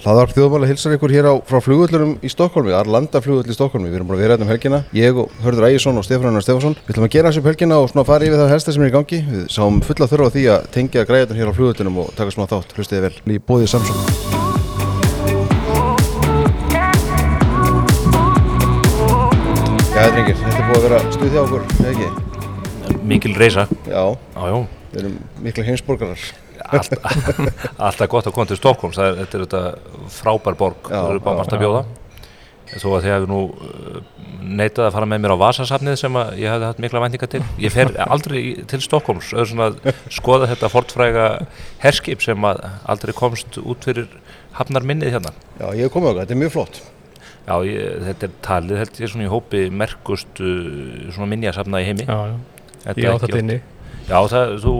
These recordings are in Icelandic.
Hlaðarp þjóðmála hilsar ykkur hér á frá flugvöldunum í Stokkólmi, Arlanda flugvöld í Stokkólmi. Við erum búin að vera hérna um helgina, ég og Hörður Ægjesson og Stefán Stefansson. Við ætlum að gera þessu um helgina og svona fara yfir það helsta sem er í gangi. Við sáum fulla þurfa á því að tengja græðan hér á flugvöldunum og taka smá þátt. Hlustiði vel. Í bóðið Samsung. Já, drengir, þetta er búið að vera stuð hjá okkur, eða ekki? Mikil reysa Já, Já, já við erum mikla heimsborgarar. Allt, Alltaf gott að koma til er, Þetta er þetta frábær borg. Já, Það eru bara margt að bjóða. Þó að þið hefur nú uh, neitað að fara með mér á Vasasafnið sem að ég hefði hatt mikla væntinga til. Ég fer aldrei til Stokkólms öður svona að skoða þetta fortfræga herskip sem að aldrei komst út fyrir hafnar minnið hérna. Já, ég hef komið okkar, þetta er mjög flott. Já, ég, þetta er talið held ég svona í hópi merkust svona minjasafna í heimi. Já, já, Þetta ég er á þetta inni. Já, það, þú,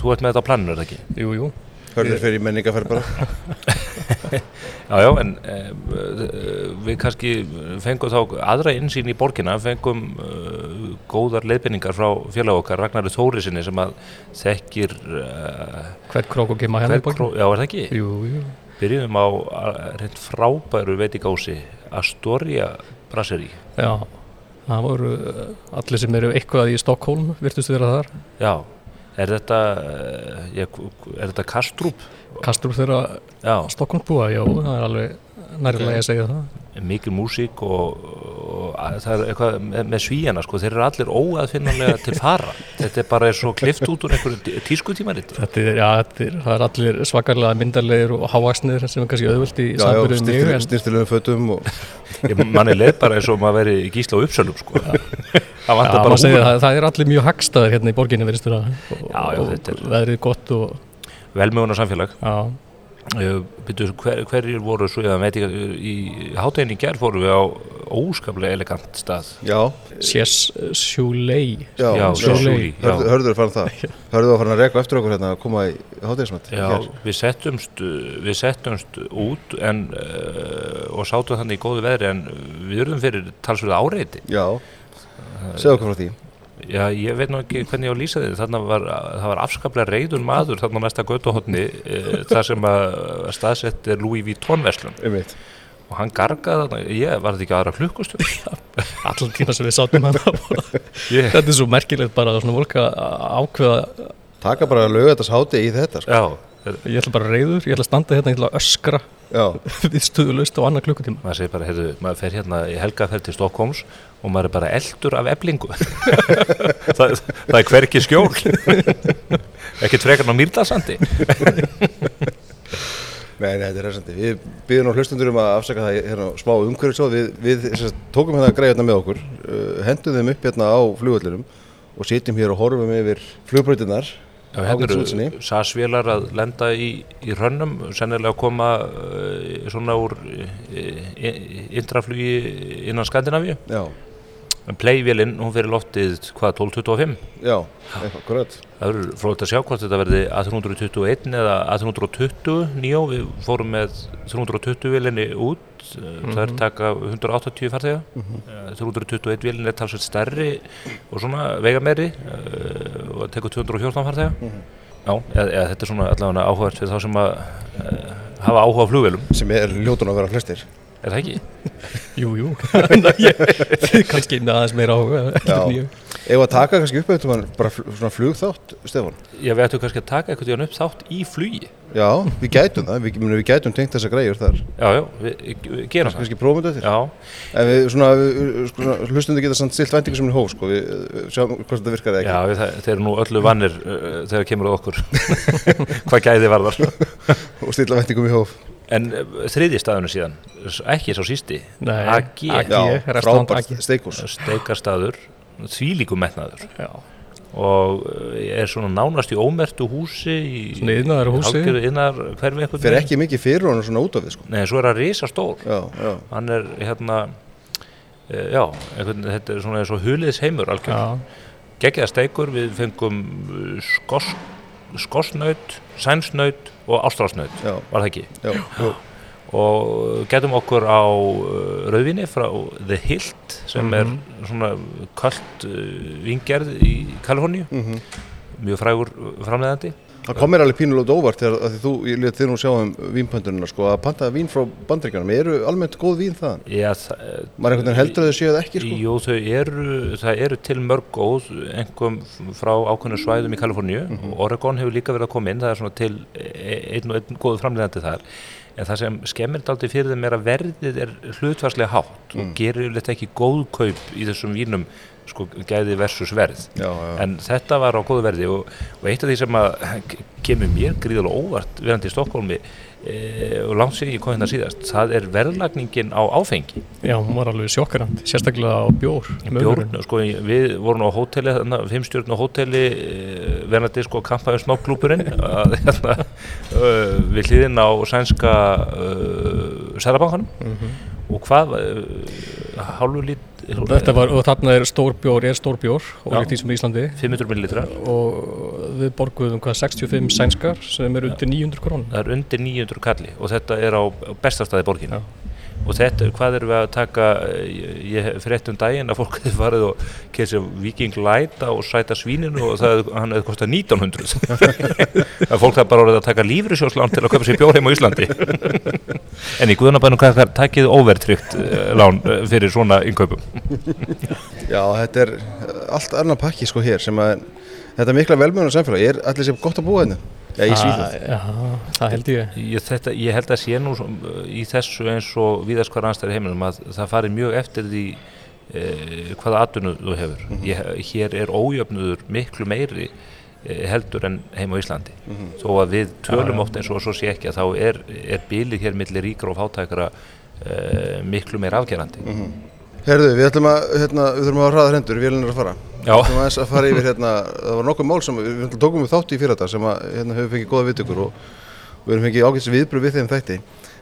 þú ert með þetta á planinu, er það ekki? Jú, jú, Hörður fyrir menningaferð bara. Já, já, en e, við kannski fengum þá aðra insýn í borgina, fengum uh, góðar leiðbynningar frá félag okkar Ragnarður Þórisinni sem að þekkir uh, hvert krók og gema hérna í hver borgin kró, já, er það ekki? Jú, jú, Byrjum á reynd frábæru veitingási Astoria Brasserie. já Það voru allir sem eru eitthvað í Stokkólm virtustu þeirra þar Já, er þetta, ég, er þetta Kastrup? Kastrup þeirra Já, Stokkólm búa, já, það er alveg nærilega að segja það. Mikil músík og, og að- það er eitthvað með, með svíjana sko, þeir eru allir óaðfinnanlega til fara. Þetta er bara eins og klift út úr einhverju tískutímarit Þetta er, já, þetta er, það er allir svakarlega myndarlegir og hávaksnir sem er kannski auðvöld í Já, já, en snirtilegum fötum og manni leið bara eins og maður veri í gísla og uppsölum sko. Það Já, húfuna. það, það er allir mjög hagstaðir hérna í borginni verðistur að Já, já, þetta er- veðrið gott og velmögunar samfélag já, Uh, byrju, hver, hverjir voru svo eða veit ekki, í hátæginni í gerð fórum við á óskaplega elegant stað já. Chouley, já. Hörður, hörður fann það Hörður var farin að reka eftir okkur hérna að koma í hátegismat Já, við settumst, við settumst út en, uh, og sátum þannig í góðu veðri en við erum fyrir talsverða áreiti. já. Segðu okkur frá því Já, ég veit nú ekki hvernig ég á að lýsa þið. Þannig var, það var afskaplega reyður maður þarna á næsta götuhotni uh, þar sem að staðsett er Louis Vuitton verslun um mitt og hann gargaði þarna, ég var þetta ekki aðra klukkustur. allan tíma sem við sátum hann Ég, þetta er svo merkilegt bara að svona fólk að ákveða taka bara að lauga þetta háti í þetta sko. já, ég ætla bara reyður, ég ætla að standa hérna ég ætla að öskra já, við stuðulust á annar klukkutíma maður segir bara, heyrðu, maður fer hérna í helgaferð til Stokkóms og maður er bara eldur af eblingu. það, það er hverki skjól. Ekkert frekar á Mýrdalsandi. Nei, nei, þetta er resandi. Við byggjum á hlustundur um að afsaka það hérna á smá umhverfisóð. Við, við sem sagt, tókum hérna greiðarna með okkur, uh, hendum þeim upp hérna á flugvöldunum og sitjum hér og horfum yfir flugbröytinnar. Hérna SAS-vélar að lenda í, í rönnum, sennilega að koma uh, svona úr uh, intraflugi innan Skandinavíu. Já, Play-vélinn, hún fyrir loftið, hvað, 1225? já, eitthvað, akkurat. Það verður fróðilegt að sjá hvort þetta verði A321 eða A320 nýjó, við fórum með 320 vélinni út, mm það er taka 180 farþega, mm 321 vélinn er talsveit stærri og svona veigameri uh, og tekur 214 farþega. Já, eða, eða þetta er svona allavega áhugavert fyrir þá sem að uh, hafa áhuga á flugvélum, Sem er ljótun að vera flestir. Er það ekki? jú, jú kannski með aðeins meira áhuga Já. eftir. Ef að taka kannski upp eitthvað bara fl svona flugþátt, Stefán. Já, við ættum kannski að taka eitthvað tíðan upp þátt í flugi. Já, við gætum það, við, við gætum tengt þessa greiður þar. Já, já, við, við gerum það. Kannski prófum þetta eftir. Já, En við svona, við, svona hlustundu geta samt stilt vendingu sem er hóf, sko. Við við sjáum hvort þetta virkar eða ekki. Já, við, það, þeir eru nú öllu vannir uh, þegar kemur á okkur hvað gæði varðar Og stilla vendingum í hóf. En uh, þriði staðunum síðan ekki svo sísti Nei, AG, frábært AG. steikús. steikastaður þvílíkum metnaður Já. og uh, er svona nánast í ómertu húsi í Svona iðnaðarhúsi. innar hverfi eitthvað Fer ekki mikið fyrir honum svona út af við, sko. Nei, svo er það risa stór Já, já. hann er hérna uh, já, einhvern, þetta er svona eins og huliðs heimur algjör Já. geggjaða steikur, við fengum skos, skosnaut, sænsnaut og ástrásnaut, Já, var það ekki? já, já. og getum okkur á uh, rauðvinni frá The Hilt sem Mhm. er svona kallt uh, vingerð í Kaliforníu Mm mjög frægur framleiðandi Það kom mér alveg pínulega óvart þegar þú, ég lét þið nú sjá um vínpöndunina sko, að pantaða vín frá bandryggjunum, eru almennt góð vín þaðan? Já, það, Maður einhvern veginn heldur að þau séu það ekki sko? Jú, þau eru, það eru til mörg góð, engum frá ákveðnu svæðum í Kaliforníu Mhm. og Oregon hefur líka verið að koma inn, það er svona til einn og einn góðu framlegandi þar. En það sem skemmir daldi fyrir þeim er að verðið er hlutvarslega hátt Mm. og gerir þetta ekki góð kaup í þessum vínum, sko, gæði versus verð. Já, já. En þetta var á góðu verði og, og eitt af því sem að kemur mér gríðalega óvart verandi í Stokkólmi e, og langt sér ég kom hérna síðast, það er verðlagningin á áfengi. Já, hún var alveg sjokkarand, sérstaklega á bjór. Bjórn, sko, við vorum á hóteli, þarna, fimmstjórn á hóteli, verðandi sko kampaðum smáklúpurinn, að við hlýðin á sænska uh, særabankanum Mhm. Og hvað, uh, hálfu lít, Þetta var, og þarna er stór bjór, er stór bjór, og Já. líkt því sem í Íslandi. 500 millilitra, Og við borguðum hvað 65 sænskar sem eru undir 900 krónum. það er undir 900 kalli og þetta er á bestastæði borginu. Og þetta, hvað erum við að taka, ég, ég frétt um daginn að fólk hefði farið og kemur Viking Light á sæta svíninu og það, hann hefði kostað 1900. það er fólk það bara orðið að taka lífrisjóslán til að köpa sér bjór heim á Íslandi. en í Guðanabænum hvað það takkið óvertrygt uh, lán eh, fyrir svona innkaupum. Já, þetta er allt annar pakki sko hér sem að þetta mikla velmjöðunar samfélag er allir sem gott að búa hérna. Já, í Svíþjóð. Já, það held ég. Ég, þetta, ég held að sé nú í þessu eins og víðast hvar anstæður heiminum að það fari mjög eftir því e, hvaða atvinnu þú hefur. ég, hér er ójöfnuður miklu meiri e, heldur en heim á Íslandi. Þó að við tölum oft eins og svo sé ekki að þá er, er bilið hér millir ríkra og fátækara e, miklu meir afgerandi. Herðu, við ætlum að, hérna, við þurfum að hafa hraðar hendur, við erum að fara. Ætlum aðeins að fara yfir hérna, það var nokkuð mál sem við, tókum við þátt í fyrir þetta sem að, hérna, hefur fengið góða viðtökur og við erum fengið ágætis viðbröð við þeim þætti.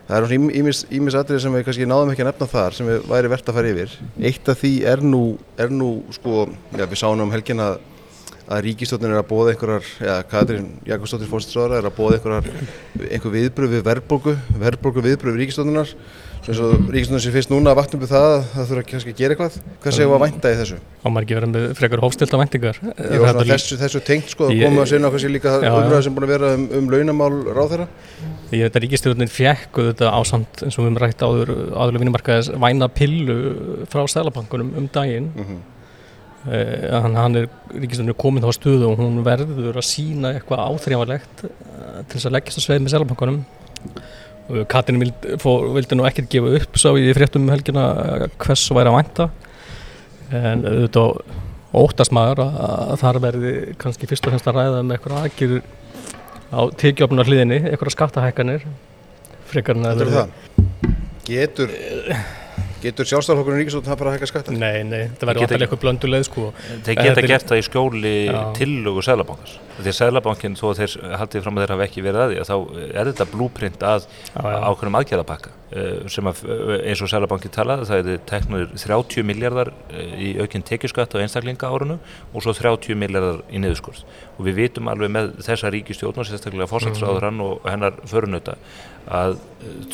Það er ímis, ímis atrið sem við kannski náðum ekki að nefna þar sem við væri verðt að fara yfir. Eitt af því er nú, er nú sko, já, við sáum um helgin að, að ríkistjóttin er að bóða einhverjar, já, Katrín Jakobsdóttir fórstinsráðara er að bóða einhverjar, einhver viðbröð við verðbólgu, verðbólgu viðbröð við ríkistjóttinar. Eins og ríkistjóttin sem fyrst núna að vakna upp við það að það þurfa kannski að gera eitthvað. Hvað við að vænta í þessu? Á ekki verið með frekar hófstilta væntingar. Jó, þessu, þessu tengt sko, að koma að sinna kannski líka Já, já. umræða sem búin að vera um, um launamál ráðherra. Ég veit að ríkistjórnin fjekk þetta ásamt eins og við höfum rætt áður áðurlega vinnumarkaðis væna pillu frá Sælabankunum um daginn Mm -hmm. eh, hann, hann er ríkistjórnin er komin þá á stöðu og hún verður að sína eitthvað áþrjávalegt eh, til þess að leggjast á sveið með Sælabankunum og Katrin vild, fór, vildi nú ekkert gefa upp sá í fréttum um helgina eh, hvers væri að vænta en auðvitað óttast maður að, að þar verði kannski fyrst og fremst að ræða um eitthvað aðgjur á tekjöfnunar hliðinni, eitthvað skattahækkanir frekar en að er það. Getur, getur sjálfstæðarflokkurinn ríkistóttin að fara að hækka skatta? Nei, nei, þetta Geta verður alltaf eitthvað blönduleið sko Þeir geta þetta er- gert það í skjóli Já. tillögu Sælabankans. Því að Sælabankin, þó að þeir haldið fram að þeir hafa ekki verið að því, þá er þetta blúprint að ákveðnum aðgerðapakka eh, sem að, eh, eins og Sælabankin talaði, það er teknur 30 miljardar eh, í aukinn tekjuskatt á einstaklinga árunu og svo 30 miljardar í niðurskurð. Og við vitum alveg með þessa ríkistjórn og sérstaklega fórsætsráðurann og hennar förunauta að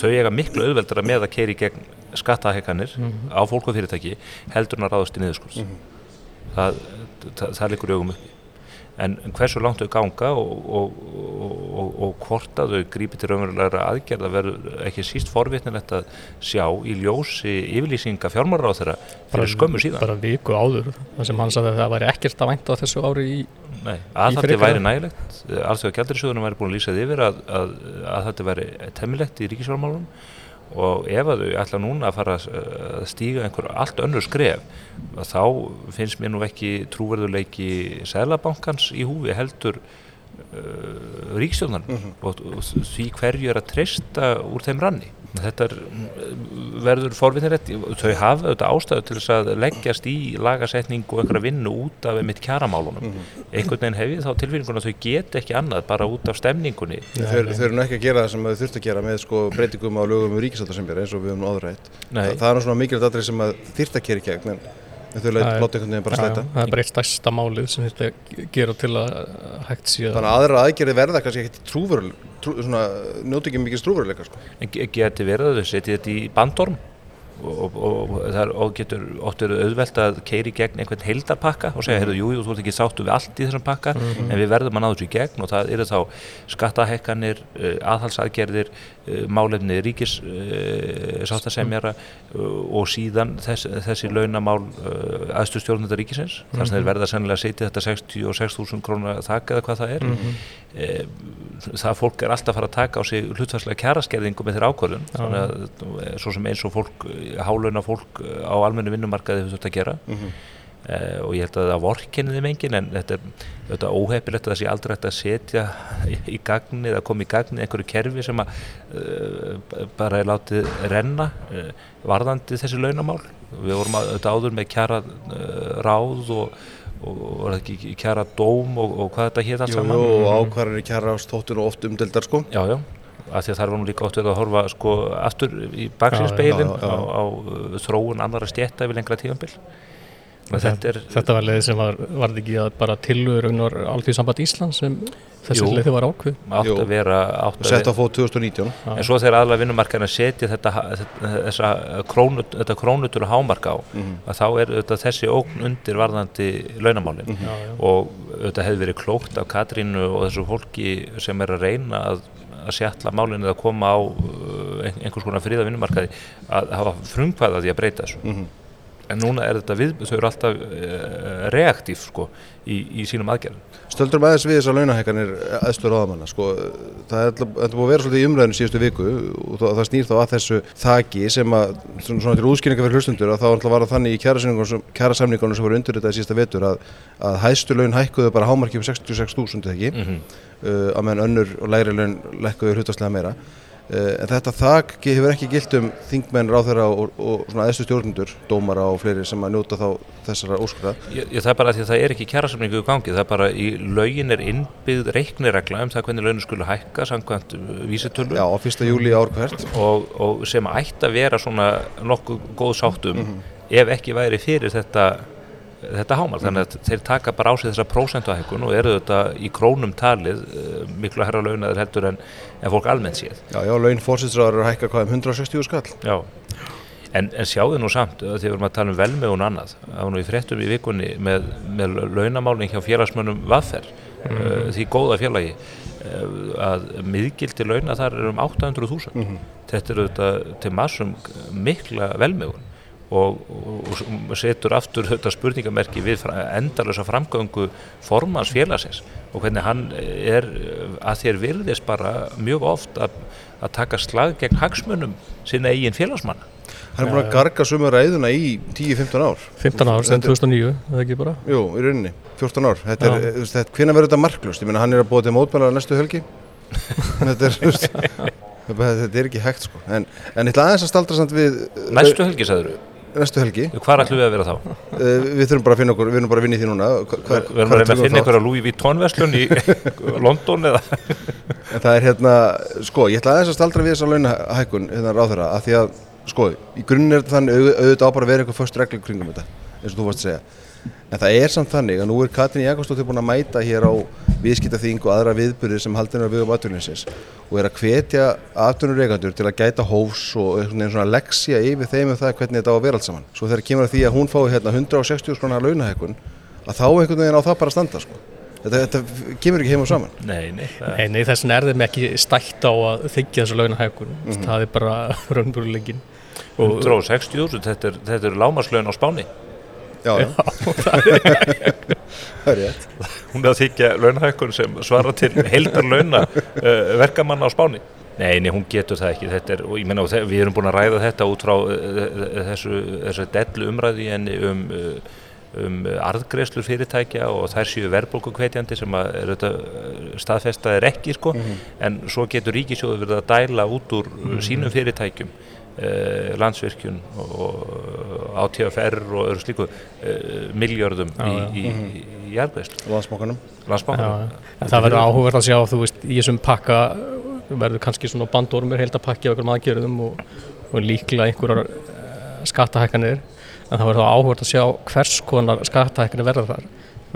þau eiga miklu auðveldara með að keiri gegn skattahekkanir á fólk og fyrirtæki heldur en að ráðast í niðurskurð. Það, það, það liggur í augum uppi. En hversu langt þau ganga og, og, og, og, og hvort að þau grípi til raunverulegra aðgerða verður ekki síst forvitnilegt að sjá í ljósi yfirlýsinga fjármárar á þeirra fyrir skömmu síðan. bara viku áður þar sem hann sagði að það væri ekkert að vænta á þessu ári í Nei, að þetta væri nægilegt. Alþjóða gældurisjóðunum væri búin að lýsa því yfir að, að, að þetta væri temmilegt í ríkisfjármálunum og ef að þau ætla núna að fara að að stíga einhver allt önnur skref þá finnst mér nú ekki trúverðuleiki Sælabankans í húfi heldur uh, ríkistjóðan og, og því hverju er að treysta úr þeim ranni þetta er, mm, verður forvinnilegt þau hafa auðvitað ástæðu til þess að leggjast í lagasetning og einhverja vinnu út af mitt kjaramálunum einhvern veginn hef ég þá tilfinninguna að þau get ekki annað bara út af stemningunni Þeir, þeir eru nú ekki að gera það sem þau þurft að gera með sko, breytingum á lögum um ríkisáttarsemjara eins og við höfum áður rætt. Nei. Það, það er nú svona mikilvægt atrið sem að þyrft að kera í gegn en þau láta einhvern veginn bara slæta. það er bara eitt stærsta málið sem þetta gera til að hægt síðan Þannig að aðra aðgerði verða kannski ekkert trúveruleg, trú, svona, njóti ekki mikið trúveruleika sko. geti verið að þau setja þetta í bandorm og, og, og getur verið auðvelt að keiri gegn einhvern heildarpakka og segja, heyrðu, jú, jú, þú ert ekki sáttu við allt í þessum pakka, en við verðum að ná þessu í gegn. Og það eru þá skattahekkanir uh, aðhalsaðgerðir uh, málefni ríkis uh, sáttasemjara og síðan þess, þessi launamál aðstu stjórnundar ríkisins, þar sem þeir verða sennilega að setja þetta 66.000 krónar þakka eða hvað það er. Það fólk er alltaf að fara að taka á sig hlutvarslega kjæraskerðingu með þeirra ákvörðun. Svo sem eins og fólk hálauna fólk á almennu vinnumarkaði hefur þetta að gera. Mm -hmm. uh, og ég held að það vorkenni þeim engin en þetta er þetta óhefilegt að það sé aldrei hægt að setja í, gagni eða koma í gagni einhverju kerfi sem að uh, bara er látið renna uh, varðandi þessi launamál. Við vorum að, þetta áður með kjara ráð og og var það ekki kjara dóm og, og hvað þetta hétt allt saman? og ákvarðinni kjara stóttur og oft umdeldar sko. Já, já af því að það var nú líka ótt við að horfa sko aftur í baksinspeilin á, á uh, þróun annara stjætta yfir lengra tíðanbill þetta, þetta var leið sem var, var ekki að bara tilur allt í samband Ísland sem þessi leiði var ákveð átt að vera átt að fóð 2019 já. en svo þegar aðla vinnumarkarna setja þetta, þetta, krónut, þetta krónutur og hámark á mm -hmm. að þá er þetta, þessi ókn undir varðandi launamálin. Mm -hmm. og þetta hefði verið klókt af Katrínu og þessu fólki sem er að reyna að að sjalla málinu eða koma á uh, einhvers konar fríða vinnumarkaði að hafa frumkvæða því að breyta þessu mm -hmm. En núna er þetta við, þau eru alltaf uh, reaktív sko í, í sínum aðgerðum. Stöldur aðeins við þessar launahækkanir aðstöður áðamanna sko, það er alltaf búið að vera svolítið í umræðinu síðustu viku og það, það snýr þá að þessu þaki sem að svona til útskýringa fyrir hlustundur að þá alltaf var það þannig í kjærasamningunum sem voru undir þetta í síðasta vetur að, að hæstu laun hækkuðu bara hámarkið um 66.000 ekki? Mm -hmm uh, að meðan önnur og læri laun lekkuður hlutastlega meira en þetta þak hefur ekki gilt um þingmenn, ráþæra og, og svona eðstu stjórnundur, dómara og fleiri sem að njóta þá þessara óskurða Það er bara því að það er ekki kjærasamningu í gangi það er bara í laugin er innbyggð reikniregla um það hvernig launum skulle hækka samkvæmt vísitölu. Já, á fyrsta júli ár hvert. Og, og sem ætti að vera svona nokkuð góð sáttum mm -hmm. ef ekki væri fyrir þetta þetta hámar, mm. þannig að þeir taka bara á sig þessa prósentuahækkun og eru þetta í krónum talið uh, miklu herra launaður heldur en, en fólk almennt séð. Já, já, laun fórsýtsræður er að hækka hvað um 160 skall. Já, en, en sjáðu nú samt, þegar við erum að tala um velmegun annað, að nú í frettum í vikunni með, með launamálning hjá félagsmönnum vaffer, mm. uh, því góða félagi, að miðgildi launa þar er um 800.000. Mm. Þetta eru þetta til massum mikla velmegun og, og setur aftur þetta spurningamerki við endalösa framgöngu formans félagsins og hvernig hann er að þér virðist bara mjög oft að, að taka slag gegn hagsmunum sinna eigin félagsmanna. Hann er búin að garga suma ræðuna í 10-15 ár. 15 ár, sen 2009, eða ekki bara? Jú, í rauninni, 14 ár. Þetta er, þetta, Hvernig verður þetta marklust? Ég menna hann er að búa til mótmælar næstu helgi. Þetta er Þetta er ekki hægt sko. En, en ég ætla aðeins að staldra samt við Næstu helgi, sagður þú? Næstu helgi Hvað ætlum við að vera þá? Uh, við þurfum bara að finna okkur, við erum bara að vinna í því núna. Hver, Við erum bara að finna ykkur á Louis Vuitton verslun í London eða? En það er hérna, sko, ég ætla aðeins að staldra við þessa launahækkun hérna ráð þeirra að því að, sko, í grunnir er þannig auðvitað á bara að vera eitthvað först regl kringum þetta, eins og þú varst að segja En það er samt þannig að nú er Katrín Jakobsdóttir búin að mæta hér á viðskiptaþing og aðra viðbyrðir sem haldin er að við um aðturninsins og er að hvetja aðturnurreikandur til að gæta hófs og einhvern veginn svona leksja yfir þeim um það hvernig þetta á að vera allt saman. Svo þegar kemur að því að hún fái hérna 160 skronar launahækkun að þá einhvern veginn á það bara standa sko. Þetta, þetta kemur ekki heim og saman. Nei, nei. Nei, nei þess vegna er þeim ekki stætt á að þykja þessu launahækkun. Mm -hmm. Það er bara raunbúruleikin. 160.000, þetta er, þetta er lámaslaun á spáni. Já, já. það er rétt. Hún er að þykja launahækkun sem svara til heldar launa uh, verkamanna á spáni. Nei, nei, hún getur það ekki. Er, og ég menna, við erum búin að ræða þetta út frá uh, þessu, þessu dellu umræði en um, um arðgreðslur fyrirtækja og þær séu verðbólkukveitjandi sem er staðfestaðir ekki, sko. Mm -hmm. En svo getur ríkisjóðu verið að dæla út úr mm -hmm. sínum fyrirtækjum Uh, landsvirkjun og ATFR og öðru slíku uh, miljardum já, í, í, í, í jærgveðslu Landsbókanum Það verður áhugverð að sjá þú veist, í þessum pakka verður kannski svona bandormur held að pakki á okkur maðurgerðum og, og líklega einhverjar uh, skattahækkanir en það verður áhugverð að sjá hvers konar skattahækkanir verður þar.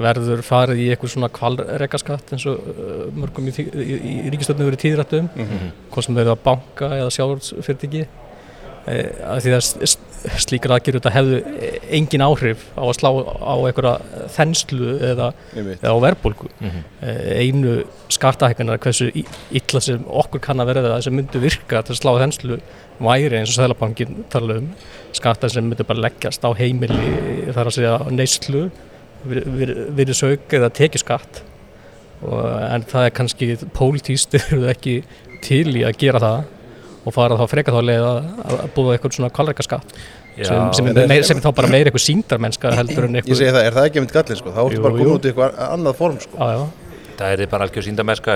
Verður farið í eitthvað svona kvalregaskatt eins og mörgum í, í ríkistöldinu verið tíðrættum mm -hmm. hvort sem verður að banka eða sjálfsfyrirtiki Eh, að því að slíkar aðgerður þetta hefðu engin áhrif á að slá á einhverja þenslu eða, eða á verðbólgu. Mm -hmm. Eh, einu skattahækkanar hversu illa sem okkur kann að verða það sem myndi virka til að slá þenslu væri eins og Sælabankin tala um skatta sem myndi bara leggjast á heimili þar að segja neyslu virði sög eða tekiskatt og, en það er kannski pólitíst eru það ekki til í að gera það og fara þá freka þá leið að, að búa eitthvað svona kvalrækkaskatt sem, sem, meir, sem er þá bara meira eitthvað síndarmennska heldur en Ég eitthvað segi það, er það ekki mynd gallin sko, þá ertu bara koma út í eitthvað annað form sko. Já, já, Það er bara algjör síndamerska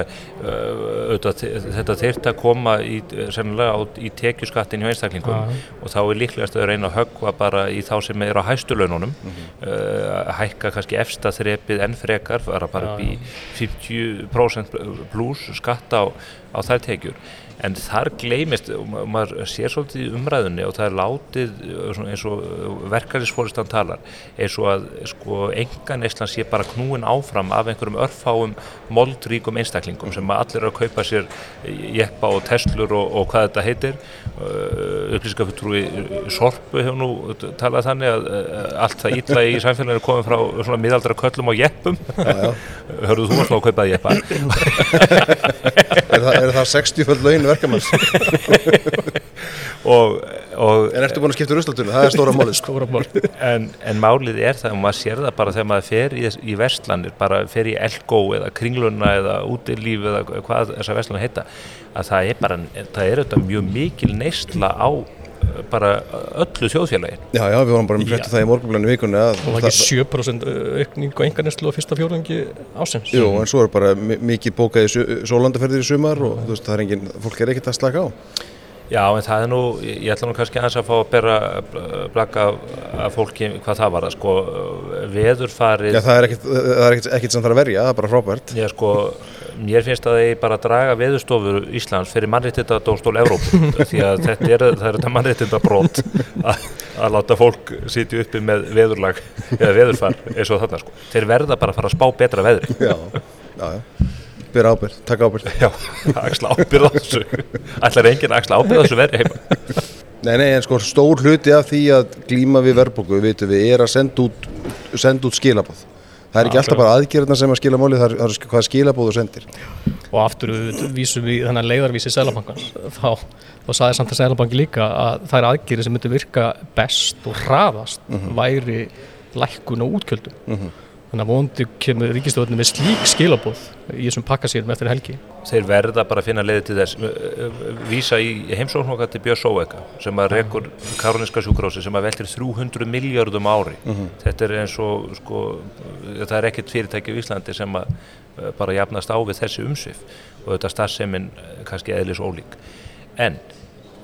þetta þyrft að koma í, á, í tekjuskattin hjá einstaklingum Já. og þá er líklegast að reyna að höggva bara í þá sem er á hæstu laununum Mhm. uh, hækka kannski efsta þrepið enn frekar, fara bara upp í 50% pluss skatta á, á þær tekjur en þar gleymist, og ma- maður sér svolítið umræðunni og það er látið eins og verkefnisfóristan talar eins og að sko engan Ísland sé bara knúin áfram af einhverjum örfáum moldríkum einstaklingum sem allir eru að kaupa sér jeppa og Teslur og, og hvað þetta heitir. Upplýsingafutrúi Sorpu hefur nú talað þannig að allt það ítla í samfélaginu er komið frá svona miðaldra köllum og jeppum. Hörðu þú að slá að kaupa þér jeppa. Er, það, er það 60 föld laun verkamanns. Og, og En ertu búin að skipta ruslatunum, það er stóra málið sko. stóra mál. En, en málið er það, og maður sér það bara þegar maður fer í, í verslanir, bara fer í Elgó eða Kringluna eða Útilíf eða hvað þessar verslanir heita, að það er bara, það er auðvitað mjög mikil neysla á bara öllu þjóðfélagin. Já, já, við vorum bara með frétta það í morgunblænu vikunni að og það ekki 7% aukning og engarneslu á fyrsta fjórðangi ásins Jú, en svo er bara mi- mikið bókað í sólandaferðir í sumar og þú veist, það er engin, fólk er ekkert að slaka á. Já, en það er nú, ég ætla nú kannski aðeins að fá að bera blaka af fólki hvað það var, sko, veðurfarið Já, það er ekkert, það er sem að verja, það er bara frábært. Já sko, mér finnst að þeir bara draga veðurstofur Íslands fyrir mannréttinda dómstól Evrópu því að þetta er, þetta mannréttinda brot að, að láta fólk sitja uppi með veðurlag eða veðurfar eins og þarna sko. Þeir verða bara að fara að spá betra veðri. Já, já, já. Byrja ábyrð, taka ábyrð. Já, axla ábyrð á þessu. Ætlar enginn axla ábyrð á þessu veðri heima. Nei, nei, en sko stór hluti af því að glíma við verðbóku, við vitum við, er að senda út, senda út skilabóð. Það er ekki alltaf bara aðgerðna sem að skila máli, það er, er hvaða skilabóð þú sendir. og aftur við vísum við þannig leiðarvísi Sælabankans þá, þá saði samt að Sælabanki líka að það er aðgerið sem myndi virka best og hraðast væri lækkun og útgjöldum þannig að vondi kemur ríkistofnir með slík skilabóð í þessum pakkasýrum eftir helgi Þeir verða bara að finna leiði til þess. Vísa í heimsókn okkar til Björn Sóeka sem að rekur Karolinska sjúkrósi sem að veltir 300 miljardum ári. Þetta er eins og, sko, það er ekkert fyrirtæki í Íslandi sem að bara jafnast á við þessi umsvið og þetta starfsemin eh, kannski eðlis ólík. En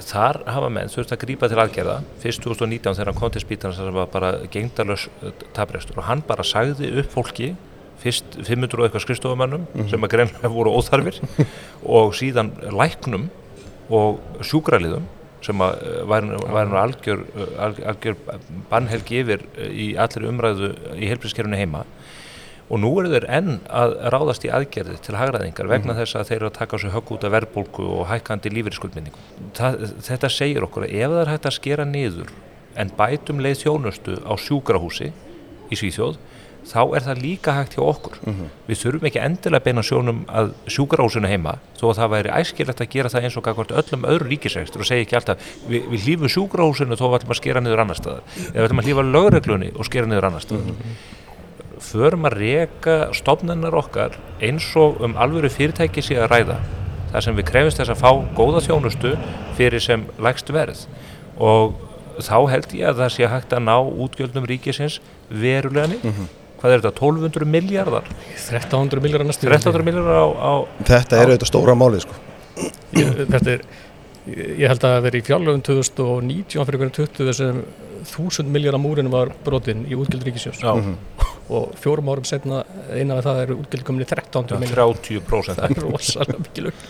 þar hafa menn þurft að grípa til aðgerða. Fyrst 2019 þegar hann kom til spítan sem var bara gengdarlaus tabrestur og hann bara sagði upp fólki fyrst 500 og eitthvað skristofumannum sem að greinlega voru óþarfir og síðan læknum og sjúkraliðum sem að eh, væri nú- væri nú algjör, eh, algjör, bannhelgi yfir eh, í allri umræðu í helbriðskerfinu heima og nú eru þeir enn að ráðast í aðgerði til hagræðingar vegna þess að þeir eru að taka sér högg út af verðbólgu og hækkandi lífeyrisskuldminningu. Þetta segir okkur að ef það er hægt að skera niður en bætum leið þjónustu á sjúkrahúsi í Svíþjóð þá er það líka hægt hjá okkur. Við þurfum ekki endilega beina sjónum að sjúkrahúsinu heima þó að það væri æskilegt að gera það eins og gagvart öllum öðru ríkisregstur og segja ekki alltaf við, við hlýfum sjúkrahúsinu þó að við ætlum að skera niður annar staðar. Eða við ætlum að hlýfa lögreglunni og skera niður annar staðar förum að reka stofnennar okkar eins og um alvöru fyrirtæki sé að ræða þar sem við krefumst þess að fá góða þjónustu fyrir sem lægst verð. Og þá held ég að það sé hægt að ná útgjöldum ríkisins verulega niður. Hvað er þetta, 1200 miljardar 1300 miljórar næstu 1300 miljardar á, á Þetta er auðvitað stóra málið sko. ég, þetta er ég held að það veri í fjárlöfum 2019 fyrir hverjum 20 þessum 1000 miljórar múrin var brotin í útgjöld ríkisjós Já, og fjórum árum setna einan af það eru útgjöld komin í 1300 miljórar 30% það er rosalega mikil auk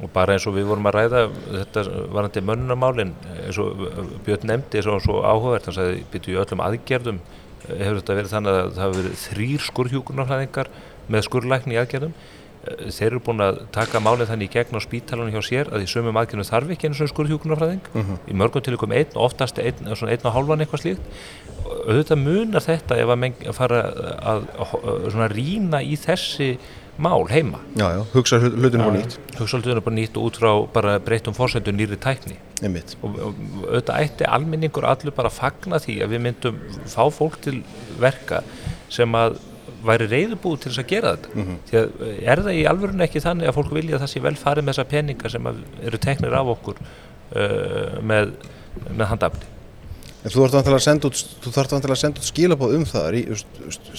og bara eins og við vorum að ræða þetta varandi mönnunamálin eins og Björn nefndi svo, svo áhugavert hann sagði, byrju í öllum aðgerðum hefur þetta verið þannig að það hefur verið þrýr skurðhjúkunarflæðingar með skurðlækni í aðgerðum? Eh, þeir eru búin að taka málið þannig í gegn á spítalunum hjá sér að í sömum aðgjörnum þarf ekki einu svona skurðhjúkunarfræðing í mörgum tilvægum einn, oftast einn, einn og hálfan eitthvað slíkt. Auðvitað munar þetta ef að menn fara að, að svona rýna í þessi mál heima. Já, já, hugsa hlut- hlutinu bara nýtt. Hugsa alltaf bara nýtt út frá bara breytum fórsættu nýri tækni. Einmitt. og, og auðvitað ætti almenningur allur bara að fagna því að við myndum fá fólk til verka sem að væri reyðubúð til þess að gera þetta því að eh, er það í alvörun ekki þannig að fólk vilja að það sé vel farið með þessa peninga sem eru teknir af okkur uh, með, með handafni En þú þarf vantilega að senda út, út skilabóð um það,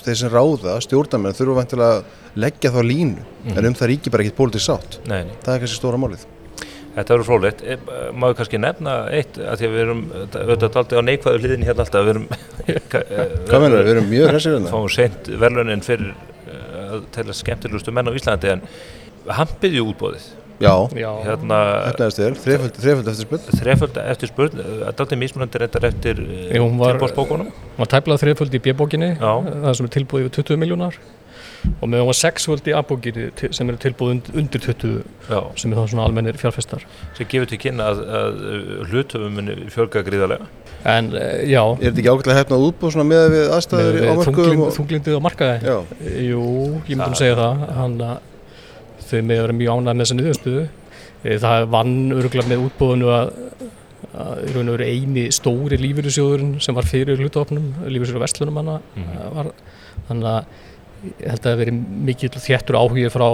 þeir sem ráða, stjórnarmenn þurfa vantilega að leggja þá línu, en um það ríkir bara ekkit pólitísk sátt. Nei, nei. Það er kannski stóra málið. Þetta verður frólægt. Máðu kannski nefna eitt að því að við erum auðvitað aldrei á neikvæðu hliðinni hérna alltaf við erum Hvað mennur, við erum mjög hressir hérna. fáum seint verðlunin fyrir eh, að tella skemmtilegustu menn á Íslandi en hampið í útbóðið Já, hérna efnaðist þér, þreföld, þreföld eftir spil. þreföld eftir spurn að daldi mismunandi reyndar eftir tilbóðsbókunum hún var tæplað þriðföld í B-bókinni Já. það sem er tilbúið yfir 20 miljónar og með hún var A-bókinni til- sem eru tilbúið und- undir 20 Já, sem er þá svona almennir fjárfestar. Sem gefur til kynna að, að hlutöfum muni fjölga gríðarlega. En eh, já, Er þetta ekki ágætlega hefnað útbúð svona með við aðstæður á með mörgum? þunglind, þunglindið á markaði? Já, Jú, ég myndum segja það. Hann að þau með vera mjög ánægð með þessa niðurstöðu. Eh, það vann örgulega með útbúðinu að, að í raun og veru eini stóri lífyrirsjóðurinn sem var fyrir hlutofnum lífyrirsjóður vestlunum hana Mhm. var, þannig að ég held að það veri mikill þéttur áhugi frá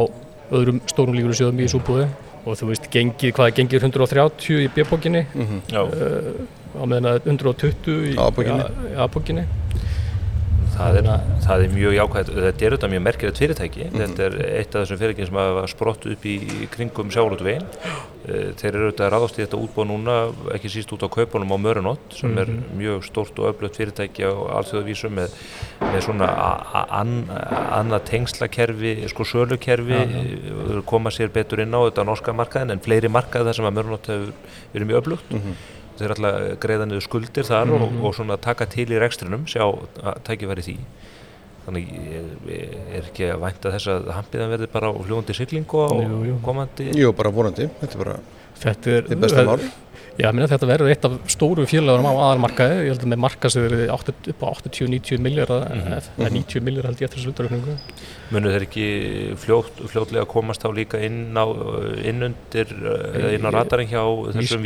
öðrum stórum lífyrirsjóðum í þessu útbúði og þú veist, gengið, hvað er gengið 130 í B-bókinni? Já, á meðan að 120 í A-bókinni. Það er, það er mjög jákvæmt þetta er auðvitað mjög merkilegt fyrirtæki. Þetta er eitt af þessum fyrirtækjum sem hafa sprott upp í kringum sjálutvegin þeir eru auðvitað að ráðast í þetta útbóð núna ekki síst út á kaupunum á Mörunott sem er mjög stórt og öflugt fyrirtæki á alþjóðavísu með, með svona annað tengslakerfi sko sölukerfi uh, koma sér betur inn á þetta norska markaðin en fleiri markað þar sem að Mörunott hefur verið mjög öflugt þeir ætla að greiða niður skuldir þar og, og svona taka til í rekstrinum sjá að tækifæri því þannig er ekki að vænta þess að hampiðan verði bara á fljóðandi siglingu á Jú, jú. komandi jú, bara vonandi. Þetta er bara Þetta er, þið besta mál. Já, minna, þetta verður eitt af stóru félagurum á aðalmarkaði, ég held að með marka sem átta- upp á 80-90 miljardar, eða 90 miljardar held ég eftir þessu hlutaraukningu. munu þeir ekki fljótt, fljótlega komast þá líka inn á inn undir eða inn á radarinn hjá þessum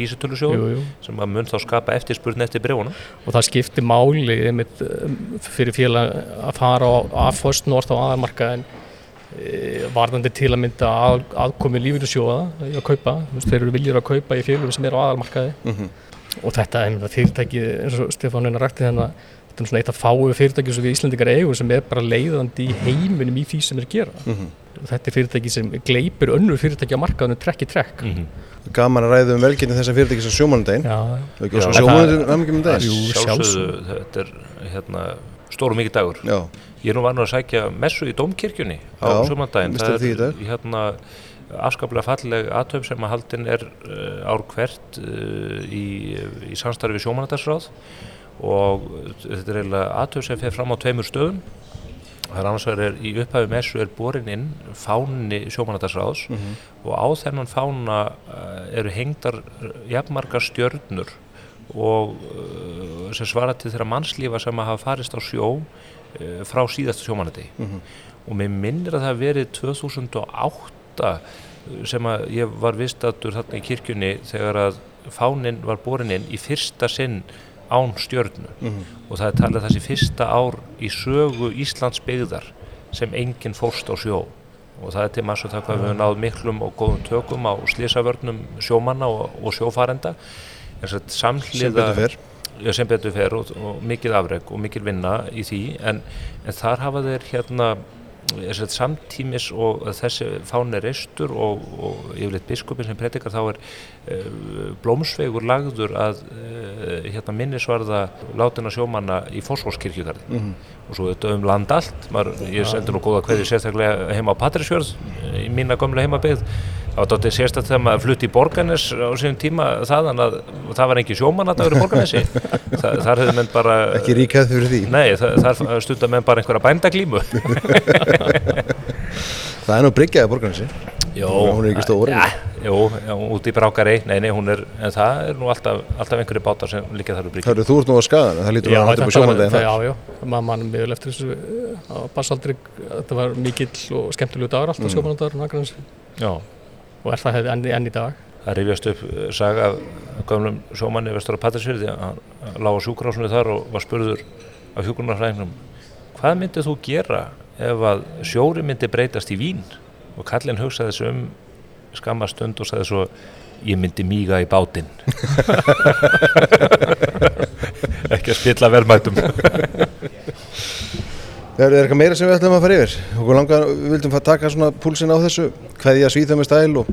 jú. sem að mun þá skapa eftirspurn eftir brefunum Og það skiptir máli einmitt, um, fyrir félag að fara á, að First North á aðalmarkaðin varðandi til að mynda að, aðkomi lífyrirsjóða í að kaupa, þeir eru viljur að kaupa í félagum sem eru á aðalmarkaði og þetta er fyrirtæki eins og Stefán Einar rætti þannig að þetta er svona eitt af fáu fyrirtæki sem við Íslendingar eigum sem er bara leiðandi í heiminum í því sem er að gera og þetta er fyrirtæki sem gleipir önnur fyrirtæki á markaðinu trekk í trekk mm -hmm. Gaman að ræða um velginni þessa fyrirtækis á sjómanundaginn. Já, Það er ekki Já. svo En sjómanundaginn um um daginn. Jú, sjálfsögðu þetta er hérna, stór og mikið dagur Já, Ég er nú var nú að sækja messu í Dómkirkjunni á sumandaginn. í dag. hérna, afskaplega falleg aðtöf sem að haldin er uh, ár hvert uh, í, í samstarfi við sjómanadagsráð og þetta er eiginlega aðtöf sem fer fram á tveimur stöðum. Það er annars er, í upphæfi messu er borin inn fáni sjómanadagsráðs og á þennan fána uh, eru hengdar jafnmargar stjörnur og sem svara til þeirra mannslífa sem að hafa farist á sjó uh, frá síðasta sjómanati og mér minnir að það verið 2008 uh, sem að ég var vistatur þarna í kirkjunni þegar að fánin var borin inn í fyrsta sinn án stjörnu. Og það er talið þessi fyrsta ár í sögu Íslands byggðar sem enginn fórst á sjó. Og það er til maður svo það hvað við höfum náð miklum og góðum tökum á slísavörnum sjómanna og, og sjófarenda. En sem samhliða. Já, sem betur fer og, og mikið afreg og mikil vinna í því en, en þar hafa þeir hérna að samtímis og þessi fáni reistur og, og yfirleitt biskupin sem predikar þá er uh, blómsvegur lagður að uh, hérna minnisvarða látina sjómanna í Fossvórskirkjugarði og svo þetta um land allt. Maður, ég sendur nú góða hverju sérstaklega heima á Patrísfjörð í mína gömlega heimabygð það var dóttið sérstaklega þegar maður flutti í Borganes á síðan tíma þaðan að það var engin sjómann að það verið Borganesi Þa, þar hefði menn bara Ekki ríkað fyrir því. Nei, þar stunda menn bara einhverja bændaglímu. Það er nú bryggjaði borgarnesi. Jó, Hún er ekki stór, ja, Jú, já, út í brákari, nei, nei, hún er, en það er nú alltaf, alltaf einhverju bátar sem líka þar úr bryggju. Hörru, þú ert nú að skagan, það lítur að hættu upp á sjómandegin það, já, já, maður mann miður eftir þessu á Bassaldri, þetta var mikill og skemmtilegu dagur alltaf mm. sjómanandagur Akranes Já, og er það enn, enn í dag? Það rifjast upp uh, saga af gömlum sjómanni vestur á Patrísfjörði, hann lág á sjúkrásunni þar og var spurður af hjúkurnarfræðingnum hvað að skamma stund og sagði svo ég myndi míga í bátinn. Ekki að spilla verðmættum Er það eitthvað meira sem við ætlum að fara yfir? Okkur langar, við vildum fara að taka svona púlsinn á þessu Hveðja svíða með stæl og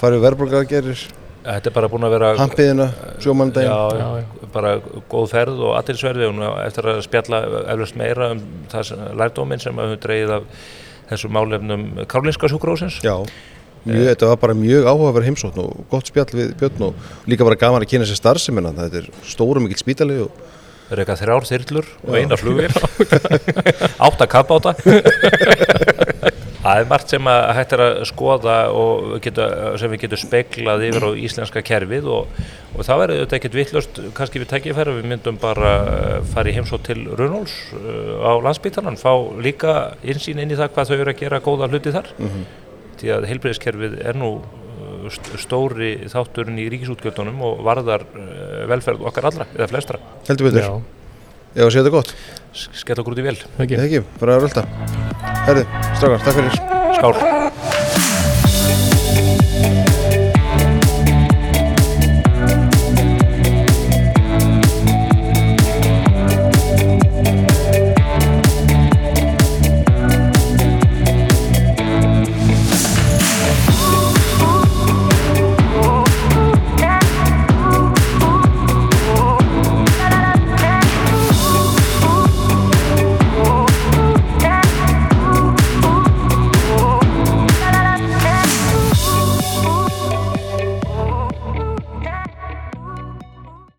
fara við verðbólkaðgerir Þetta er bara búin að vera Hampiðina, Já, já. bara góð ferð og aðtilsverði og nú eftir að spjalla eflust meira um það sem- lærdóminn sem að við dreigið af þessu málefnum Karlinska sjúkrósins Já, mjög, þetta var bara mjög áhugaverð heimsókn og gott spjall við Björn og líka bara gaman að kynna sér starfseminna þetta er stóru mikill spítali og Það eru eitthvað þrjár þyrlur og eina flugvél. Átta kappáta. Það er margt sem að hægt er að skoða og geta, sem við getum speklað yfir á íslenska kerfið og, og það verður þetta ekkert vittlust kannski við tækifæri. Við myndum bara eh, fara í heimsótt til Runóls á landsbytalan, fá líka insýn inn í það hvað þau eru að gera góða hluti þar því að heilbreyðiskerfið er nú uh, st- stóri þátturinn í ríkisútgjöldunum og varðar uh, velferð okkar allra, eða flestra. Heldur betur, Já, ef að sé þetta gott. S- skella okkur út í vel ekki. Ekki, bara að rölda. Herði, strákar, takk fyrir. Skál